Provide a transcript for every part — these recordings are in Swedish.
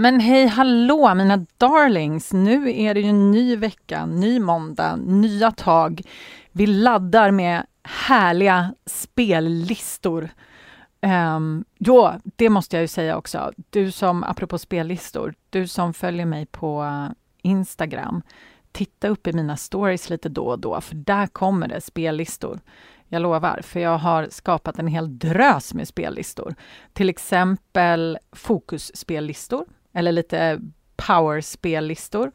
Men hej hallå mina darlings! Nu är det ju en ny vecka, ny måndag, nya tag. Vi laddar med härliga spellistor. Um, jo, det måste jag ju säga också. Du som, apropå spellistor, du som följer mig på Instagram, titta upp i mina stories lite då och då, för där kommer det spellistor. Jag lovar, för jag har skapat en hel drös med spellistor. Till exempel fokusspellistor eller lite powerspellistor.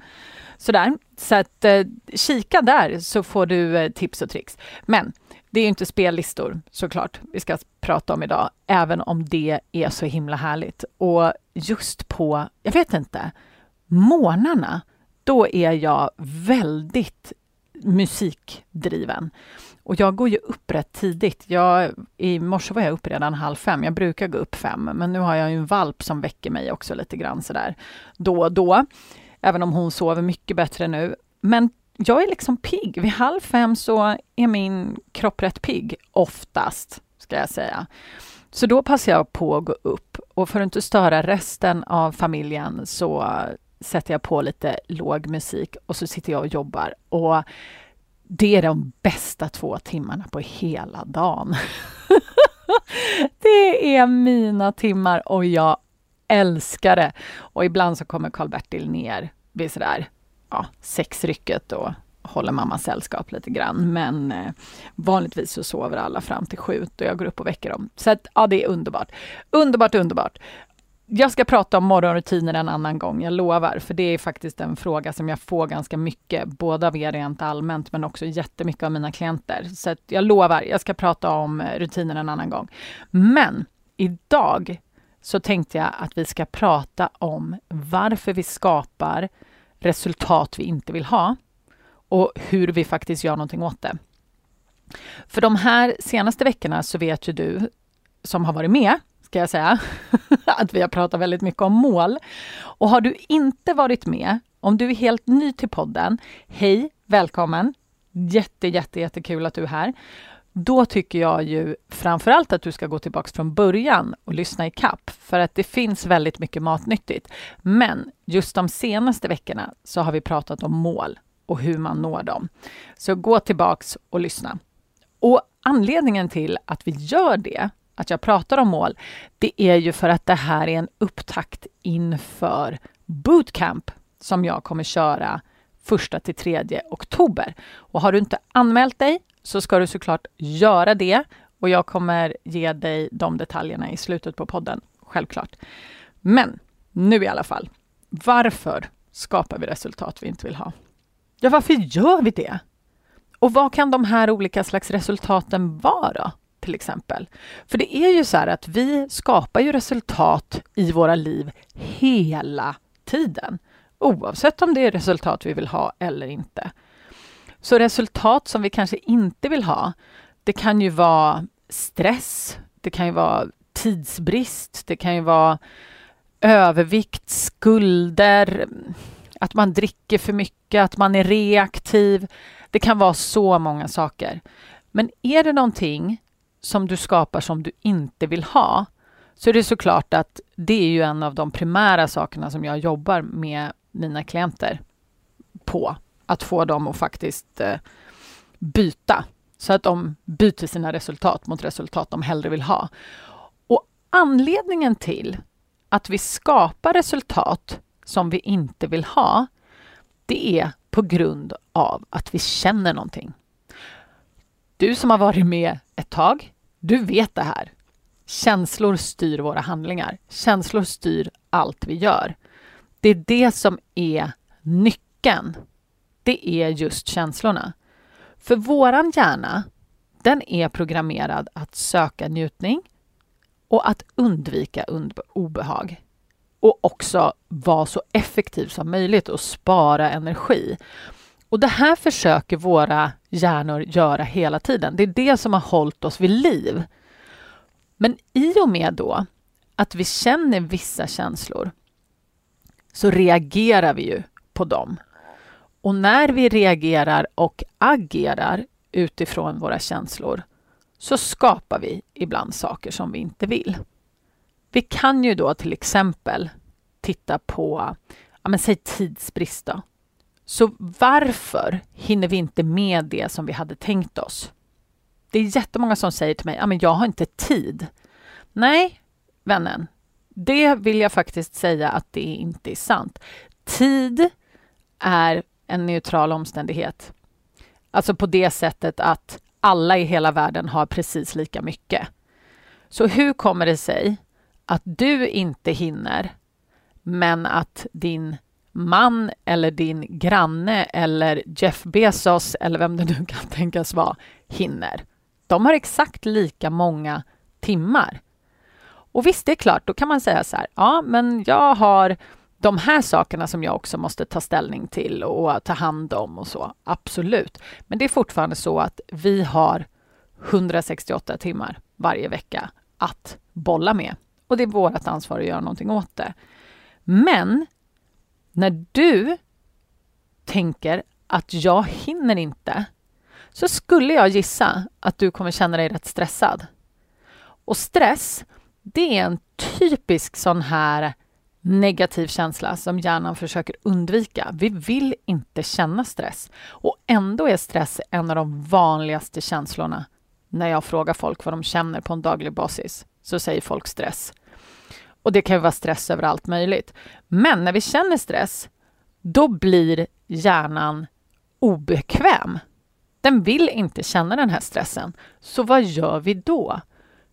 Sådär. Så att eh, kika där så får du eh, tips och tricks. Men det är inte spellistor såklart vi ska prata om idag, även om det är så himla härligt. Och just på, jag vet inte, morgnarna, då är jag väldigt musikdriven. Och jag går ju upp rätt tidigt. Jag, I morse var jag upp redan halv fem. Jag brukar gå upp fem, men nu har jag en valp som väcker mig också lite grann sådär då och då. Även om hon sover mycket bättre nu. Men jag är liksom pigg. Vid halv fem så är min kropp rätt pigg, oftast, ska jag säga. Så då passar jag på att gå upp och för att inte störa resten av familjen så sätter jag på lite låg musik och så sitter jag och jobbar. Och det är de bästa två timmarna på hela dagen. det är mina timmar och jag älskar det. Och ibland så kommer Karl-Bertil ner vid sådär ja, sexrycket och håller mamma sällskap lite grann. Men eh, vanligtvis så sover alla fram till sju och jag går upp och väcker dem. Så att, ja, det är underbart. Underbart, underbart. Jag ska prata om morgonrutiner en annan gång, jag lovar, för det är faktiskt en fråga som jag får ganska mycket, både av er rent allmänt, men också jättemycket av mina klienter. Så jag lovar, jag ska prata om eh, rutiner en annan gång. Men idag så tänkte jag att vi ska prata om varför vi skapar resultat vi inte vill ha och hur vi faktiskt gör någonting åt det. För de här senaste veckorna så vet ju du som har varit med ska jag säga, att vi har pratat väldigt mycket om mål. Och har du inte varit med, om du är helt ny till podden, hej, välkommen! Jätte, jätte, jättekul att du är här. Då tycker jag ju framförallt att du ska gå tillbaks från början och lyssna i kapp för att det finns väldigt mycket matnyttigt. Men just de senaste veckorna så har vi pratat om mål och hur man når dem. Så gå tillbaks och lyssna. Och anledningen till att vi gör det att jag pratar om mål, det är ju för att det här är en upptakt inför bootcamp som jag kommer köra första till tredje oktober. Och har du inte anmält dig så ska du såklart göra det och jag kommer ge dig de detaljerna i slutet på podden, självklart. Men nu i alla fall, varför skapar vi resultat vi inte vill ha? Ja, varför gör vi det? Och vad kan de här olika slags resultaten vara? Till exempel. För det är ju så här att vi skapar ju resultat i våra liv hela tiden. Oavsett om det är resultat vi vill ha eller inte. Så resultat som vi kanske inte vill ha, det kan ju vara stress, det kan ju vara tidsbrist, det kan ju vara övervikt, skulder, att man dricker för mycket, att man är reaktiv. Det kan vara så många saker. Men är det någonting som du skapar som du inte vill ha, så är det såklart att det är ju en av de primära sakerna som jag jobbar med mina klienter på. Att få dem att faktiskt eh, byta så att de byter sina resultat mot resultat de hellre vill ha. Och anledningen till att vi skapar resultat som vi inte vill ha, det är på grund av att vi känner någonting. Du som har varit med ett tag, du vet det här. Känslor styr våra handlingar. Känslor styr allt vi gör. Det är det som är nyckeln. Det är just känslorna. För våran hjärna, den är programmerad att söka njutning och att undvika obehag. och också vara så effektiv som möjligt och spara energi. Och det här försöker våra hjärnor göra hela tiden. Det är det som har hållit oss vid liv. Men i och med då att vi känner vissa känslor så reagerar vi ju på dem. Och när vi reagerar och agerar utifrån våra känslor så skapar vi ibland saker som vi inte vill. Vi kan ju då till exempel titta på, ja men säg tidsbrist då. Så varför hinner vi inte med det som vi hade tänkt oss? Det är jättemånga som säger till mig, ja men jag har inte tid. Nej, vännen, det vill jag faktiskt säga att det inte är sant. Tid är en neutral omständighet. Alltså på det sättet att alla i hela världen har precis lika mycket. Så hur kommer det sig att du inte hinner, men att din man eller din granne eller Jeff Bezos eller vem det nu kan tänkas vara hinner? De har exakt lika många timmar. Och visst, det är klart, då kan man säga så här, ja, men jag har de här sakerna som jag också måste ta ställning till och ta hand om och så. Absolut. Men det är fortfarande så att vi har 168 timmar varje vecka att bolla med. Och det är vårt ansvar att göra någonting åt det. Men när du tänker att jag hinner inte, så skulle jag gissa att du kommer känna dig rätt stressad. Och stress, det är en typisk sån här negativ känsla som hjärnan försöker undvika. Vi vill inte känna stress. Och ändå är stress en av de vanligaste känslorna. När jag frågar folk vad de känner på en daglig basis så säger folk stress. Och det kan ju vara stress över allt möjligt. Men när vi känner stress, då blir hjärnan obekväm. Den vill inte känna den här stressen. Så vad gör vi då?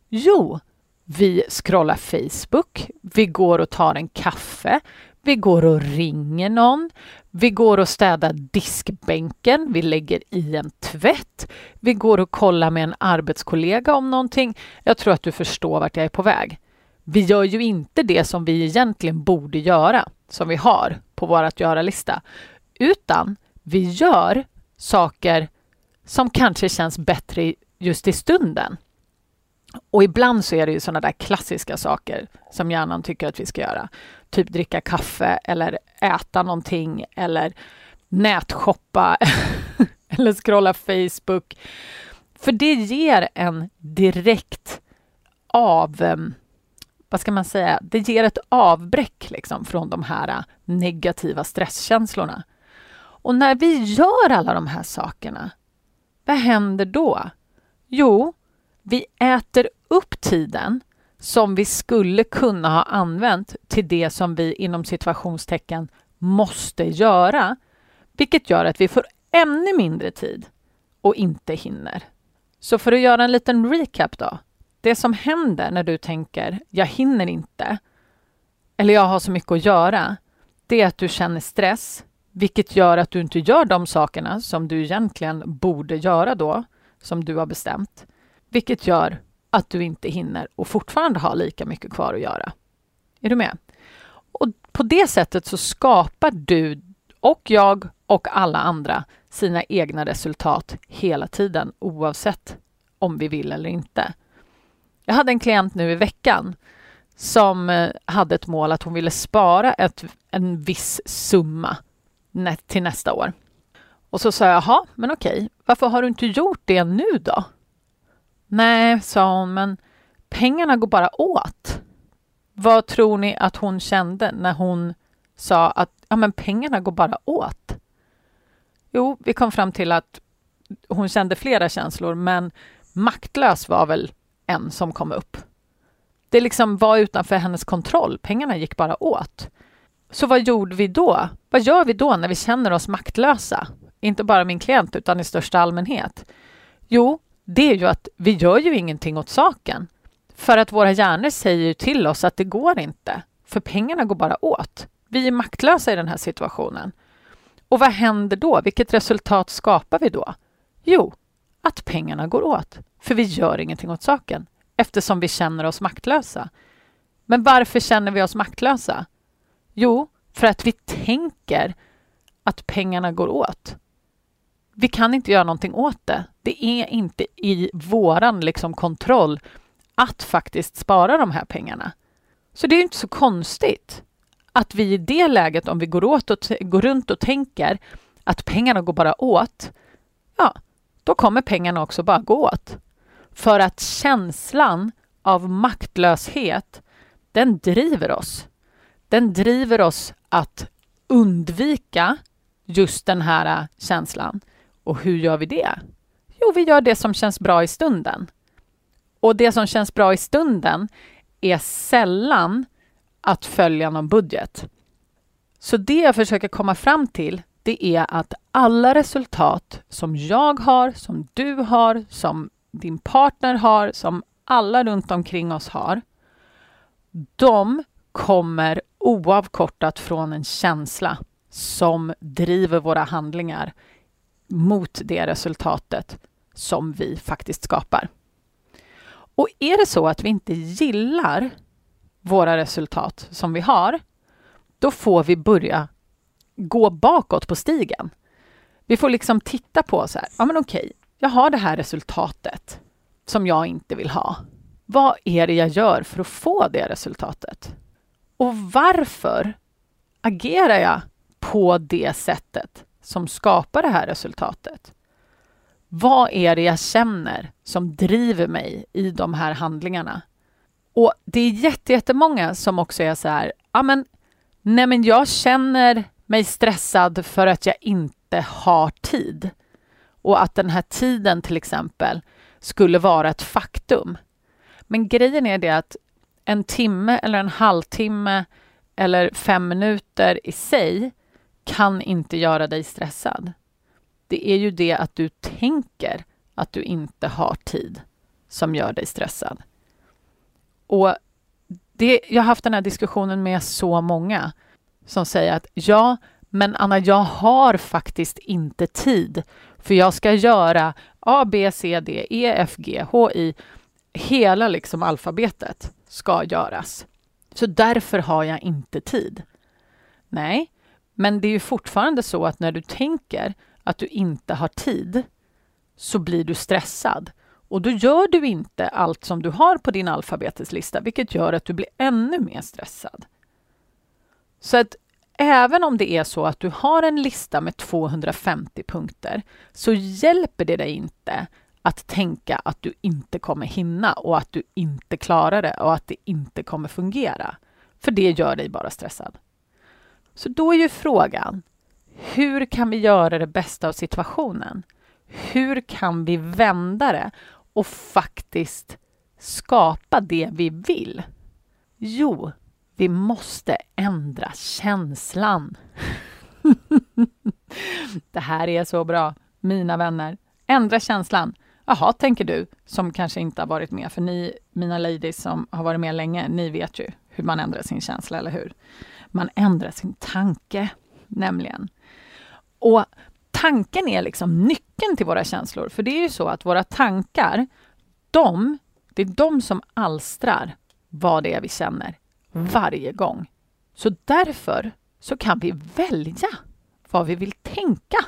Jo, vi scrollar Facebook, vi går och tar en kaffe, vi går och ringer någon, vi går och städar diskbänken, vi lägger i en tvätt, vi går och kollar med en arbetskollega om någonting. Jag tror att du förstår vart jag är på väg. Vi gör ju inte det som vi egentligen borde göra, som vi har på vår att göra-lista, utan vi gör saker som kanske känns bättre just i stunden. Och ibland så är det ju sådana där klassiska saker som hjärnan tycker att vi ska göra. Typ dricka kaffe eller äta någonting eller nätshoppa eller scrolla Facebook. För det ger en direkt av... Ehm, vad ska man säga? Det ger ett avbräck liksom från de här äh, negativa stresskänslorna. Och när vi gör alla de här sakerna, vad händer då? Jo, vi äter upp tiden som vi skulle kunna ha använt till det som vi inom situationstecken måste göra, vilket gör att vi får ännu mindre tid och inte hinner. Så för att göra en liten recap då. Det som händer när du tänker jag hinner inte eller jag har så mycket att göra, det är att du känner stress, vilket gör att du inte gör de sakerna som du egentligen borde göra då, som du har bestämt vilket gör att du inte hinner och fortfarande har lika mycket kvar att göra. Är du med? Och på det sättet så skapar du och jag och alla andra sina egna resultat hela tiden oavsett om vi vill eller inte. Jag hade en klient nu i veckan som eh, hade ett mål att hon ville spara ett, en viss summa till nästa år. Och så sa jag, jaha, men okej, varför har du inte gjort det nu då? Nej, sa hon, men pengarna går bara åt. Vad tror ni att hon kände när hon sa att ja, men pengarna går bara åt? Jo, vi kom fram till att hon kände flera känslor, men maktlös var väl en som kom upp. Det liksom var utanför hennes kontroll. Pengarna gick bara åt. Så vad gjorde vi då? Vad gör vi då när vi känner oss maktlösa? Inte bara min klient, utan i största allmänhet. Jo, det är ju att vi gör ju ingenting åt saken. För att våra hjärnor säger ju till oss att det går inte. För pengarna går bara åt. Vi är maktlösa i den här situationen. Och vad händer då? Vilket resultat skapar vi då? Jo, att pengarna går åt. För vi gör ingenting åt saken eftersom vi känner oss maktlösa. Men varför känner vi oss maktlösa? Jo, för att vi tänker att pengarna går åt. Vi kan inte göra någonting åt det. Det är inte i våran liksom kontroll att faktiskt spara de här pengarna. Så det är inte så konstigt att vi i det läget, om vi går, åt och går runt och tänker att pengarna går bara åt, ja, då kommer pengarna också bara gå åt. För att känslan av maktlöshet, den driver oss. Den driver oss att undvika just den här äh, känslan. Och hur gör vi det? Jo, vi gör det som känns bra i stunden. Och det som känns bra i stunden är sällan att följa någon budget. Så det jag försöker komma fram till, det är att alla resultat som jag har, som du har, som din partner har, som alla runt omkring oss har, de kommer oavkortat från en känsla som driver våra handlingar mot det resultatet som vi faktiskt skapar. Och är det så att vi inte gillar våra resultat som vi har, då får vi börja gå bakåt på stigen. Vi får liksom titta på så här, ja men okej, jag har det här resultatet som jag inte vill ha. Vad är det jag gör för att få det resultatet? Och varför agerar jag på det sättet som skapar det här resultatet? Vad är det jag känner som driver mig i de här handlingarna? Och det är jättemånga som också är så här, ja men, nej men jag känner mig stressad för att jag inte har tid. Och att den här tiden till exempel skulle vara ett faktum. Men grejen är det att en timme eller en halvtimme eller fem minuter i sig kan inte göra dig stressad. Det är ju det att du tänker att du inte har tid som gör dig stressad. Och det, jag har haft den här diskussionen med så många som säger att ja, men Anna, jag har faktiskt inte tid för jag ska göra A, B, C, D, E, F, G, H, I. Hela liksom alfabetet ska göras. Så därför har jag inte tid. Nej, men det är ju fortfarande så att när du tänker att du inte har tid så blir du stressad. Och då gör du inte allt som du har på din alfabeteslista, vilket gör att du blir ännu mer stressad. Så att även om det är så att du har en lista med 250 punkter så hjälper det dig inte att tänka att du inte kommer hinna och att du inte klarar det och att det inte kommer fungera. För det gör dig bara stressad. Så då är ju frågan, hur kan vi göra det bästa av situationen? Hur kan vi vända det och faktiskt skapa det vi vill? Jo, vi måste ändra känslan. det här är så bra, mina vänner. Ändra känslan. Jaha, tänker du, som kanske inte har varit med, för ni, mina ladies som har varit med länge, ni vet ju hur man ändrar sin känsla, eller hur? Man ändrar sin tanke, nämligen. Och tanken är liksom nyckeln till våra känslor, för det är ju så att våra tankar, de, det är de som alstrar vad det är vi känner varje gång. Så därför så kan vi välja vad vi vill tänka.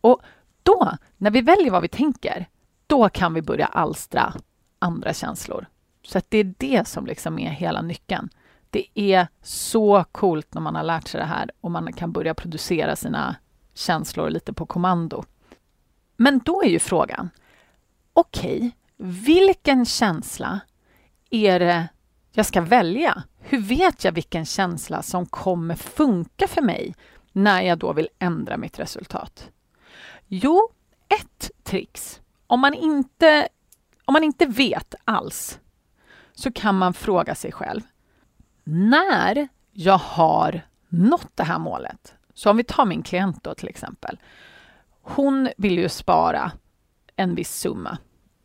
Och då, när vi väljer vad vi tänker, då kan vi börja alstra andra känslor. Så att det är det som liksom är hela nyckeln. Det är så coolt när man har lärt sig det här och man kan börja producera sina känslor lite på kommando. Men då är ju frågan, okej, okay, vilken känsla är det jag ska välja? Hur vet jag vilken känsla som kommer funka för mig när jag då vill ändra mitt resultat? Jo, ett trix. Om man inte, om man inte vet alls så kan man fråga sig själv. När jag har nått det här målet, så om vi tar min klient då till exempel. Hon vill ju spara en viss summa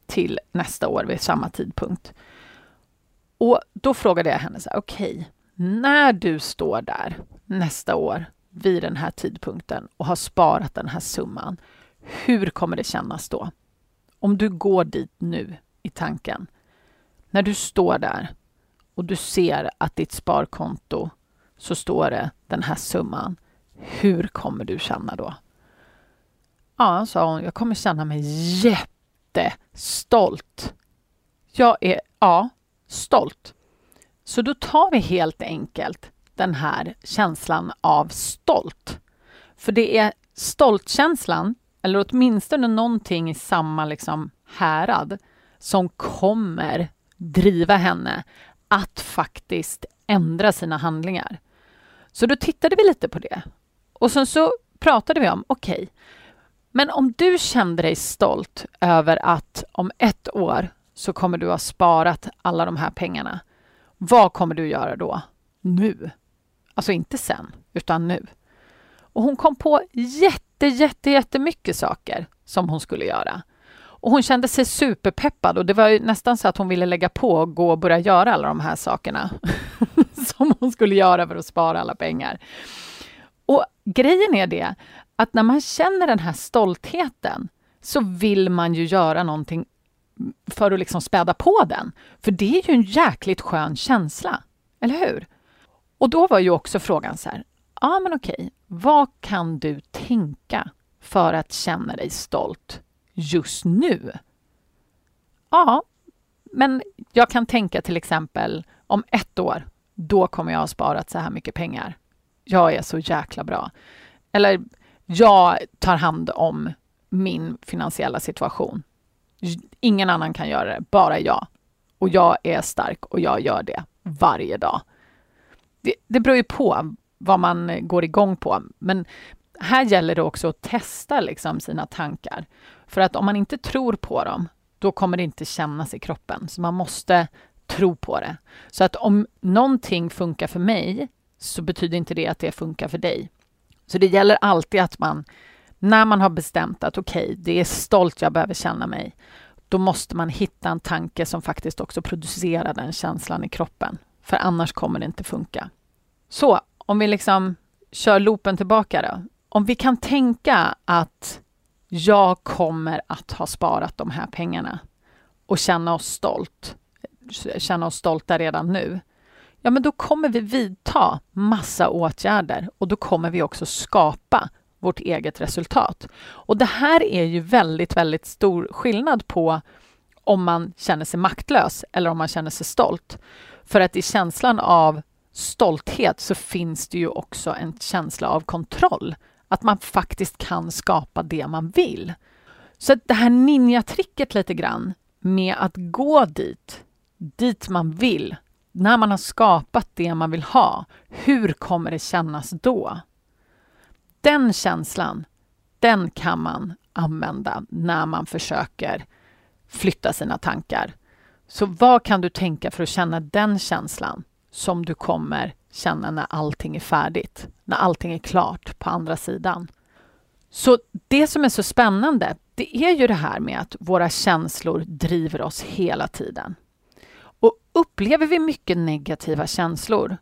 till nästa år vid samma tidpunkt. Och då frågade jag henne så här, okej, okay, när du står där nästa år vid den här tidpunkten och har sparat den här summan, hur kommer det kännas då? Om du går dit nu i tanken, när du står där och du ser att ditt sparkonto så står det den här summan. Hur kommer du känna då? Ja, sa hon, jag kommer känna mig jättestolt. Jag är, ja, stolt. Så då tar vi helt enkelt den här känslan av stolt. För det är stoltkänslan, eller åtminstone någonting i samma liksom härad, som kommer driva henne att faktiskt ändra sina handlingar. Så då tittade vi lite på det. Och sen så pratade vi om, okej, okay, men om du kände dig stolt över att om ett år så kommer du ha sparat alla de här pengarna. Vad kommer du göra då? Nu. Alltså inte sen, utan nu. Och hon kom på jätte, jätte, jättemycket saker som hon skulle göra. Och hon kände sig superpeppad och det var nästan så att hon ville lägga på och gå och börja göra alla de här sakerna som hon skulle göra för att spara alla pengar. Och grejen är det att när man känner den här stoltheten så vill man ju göra någonting för att liksom späda på den. För det är ju en jäkligt skön känsla, eller hur? Och då var ju också frågan så här, ja men okej, vad kan du tänka för att känna dig stolt just nu? Ja, men jag kan tänka till exempel om ett år, då kommer jag ha sparat så här mycket pengar. Jag är så jäkla bra. Eller jag tar hand om min finansiella situation. Ingen annan kan göra det, bara jag. Och jag är stark och jag gör det varje dag. Det, det beror ju på vad man går igång på. Men här gäller det också att testa liksom sina tankar. För att om man inte tror på dem, då kommer det inte kännas i kroppen. Så man måste tro på det. Så att om någonting funkar för mig, så betyder inte det att det funkar för dig. Så det gäller alltid att man, när man har bestämt att okej, okay, det är stolt jag behöver känna mig, då måste man hitta en tanke som faktiskt också producerar den känslan i kroppen. För annars kommer det inte funka. Så om vi liksom kör loopen tillbaka då. Om vi kan tänka att jag kommer att ha sparat de här pengarna och känna oss stolt, känna oss stolta redan nu, ja men då kommer vi vidta massa åtgärder och då kommer vi också skapa vårt eget resultat. Och det här är ju väldigt, väldigt stor skillnad på om man känner sig maktlös eller om man känner sig stolt. För att i känslan av stolthet så finns det ju också en känsla av kontroll. Att man faktiskt kan skapa det man vill. Så det här ninjatricket lite grann med att gå dit, dit man vill, när man har skapat det man vill ha, hur kommer det kännas då? Den känslan, den kan man använda när man försöker flytta sina tankar. Så vad kan du tänka för att känna den känslan som du kommer känna när allting är färdigt, när allting är klart på andra sidan? Så det som är så spännande, det är ju det här med att våra känslor driver oss hela tiden. Och upplever vi mycket negativa känslor,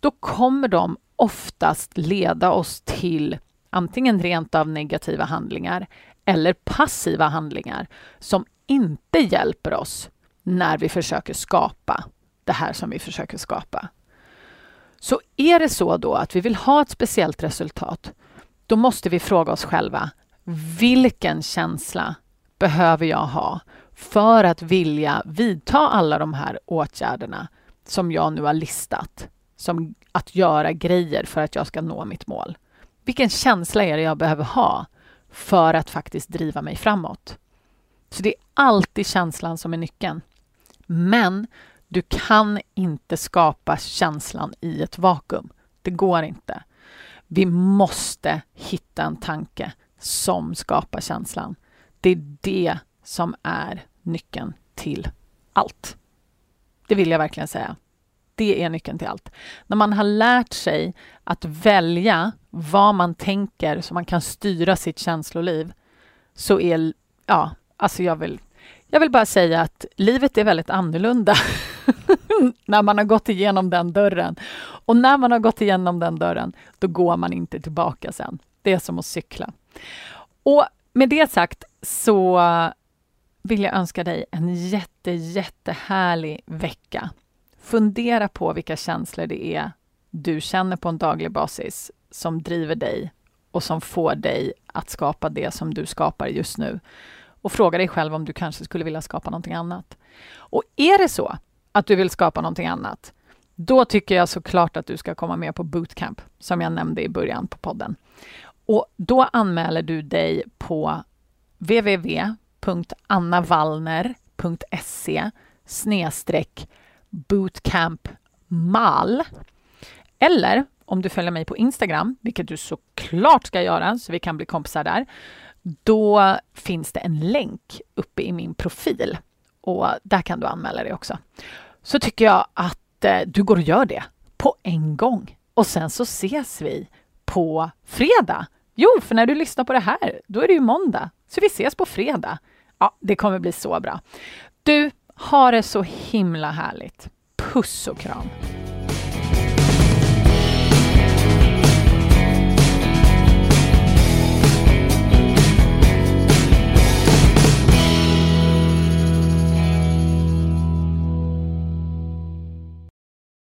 då kommer de oftast leda oss till antingen rent av negativa handlingar eller passiva handlingar som inte hjälper oss när vi försöker skapa det här som vi försöker skapa. Så är det så då att vi vill ha ett speciellt resultat, då måste vi fråga oss själva, vilken känsla behöver jag ha för att vilja vidta alla de här åtgärderna som jag nu har listat, som att göra grejer för att jag ska nå mitt mål. Vilken känsla är det jag behöver ha för att faktiskt driva mig framåt? Så det är alltid känslan som är nyckeln. Men du kan inte skapa känslan i ett vakuum. Det går inte. Vi måste hitta en tanke som skapar känslan. Det är det som är nyckeln till allt. Det vill jag verkligen säga. Det är nyckeln till allt. När man har lärt sig att välja vad man tänker så man kan styra sitt känsloliv så är, ja, alltså jag vill, jag vill bara säga att livet är väldigt annorlunda när man har gått igenom den dörren. Och när man har gått igenom den dörren, då går man inte tillbaka sen. Det är som att cykla. Och med det sagt så vill jag önska dig en jätte, jättehärlig vecka. Fundera på vilka känslor det är du känner på en daglig basis som driver dig och som får dig att skapa det som du skapar just nu. Och fråga dig själv om du kanske skulle vilja skapa någonting annat. Och är det så att du vill skapa någonting annat, då tycker jag såklart att du ska komma med på bootcamp, som jag nämnde i början på podden. Och då anmäler du dig på www.annavallner.se snedstreck bootcampmal. Eller om du följer mig på Instagram, vilket du såklart ska göra, så vi kan bli kompisar där, då finns det en länk uppe i min profil och där kan du anmäla dig också. Så tycker jag att eh, du går och gör det på en gång och sen så ses vi på fredag. Jo, för när du lyssnar på det här, då är det ju måndag, så vi ses på fredag. Ja, det kommer bli så bra. Du, ha det så himla härligt. Puss och kram!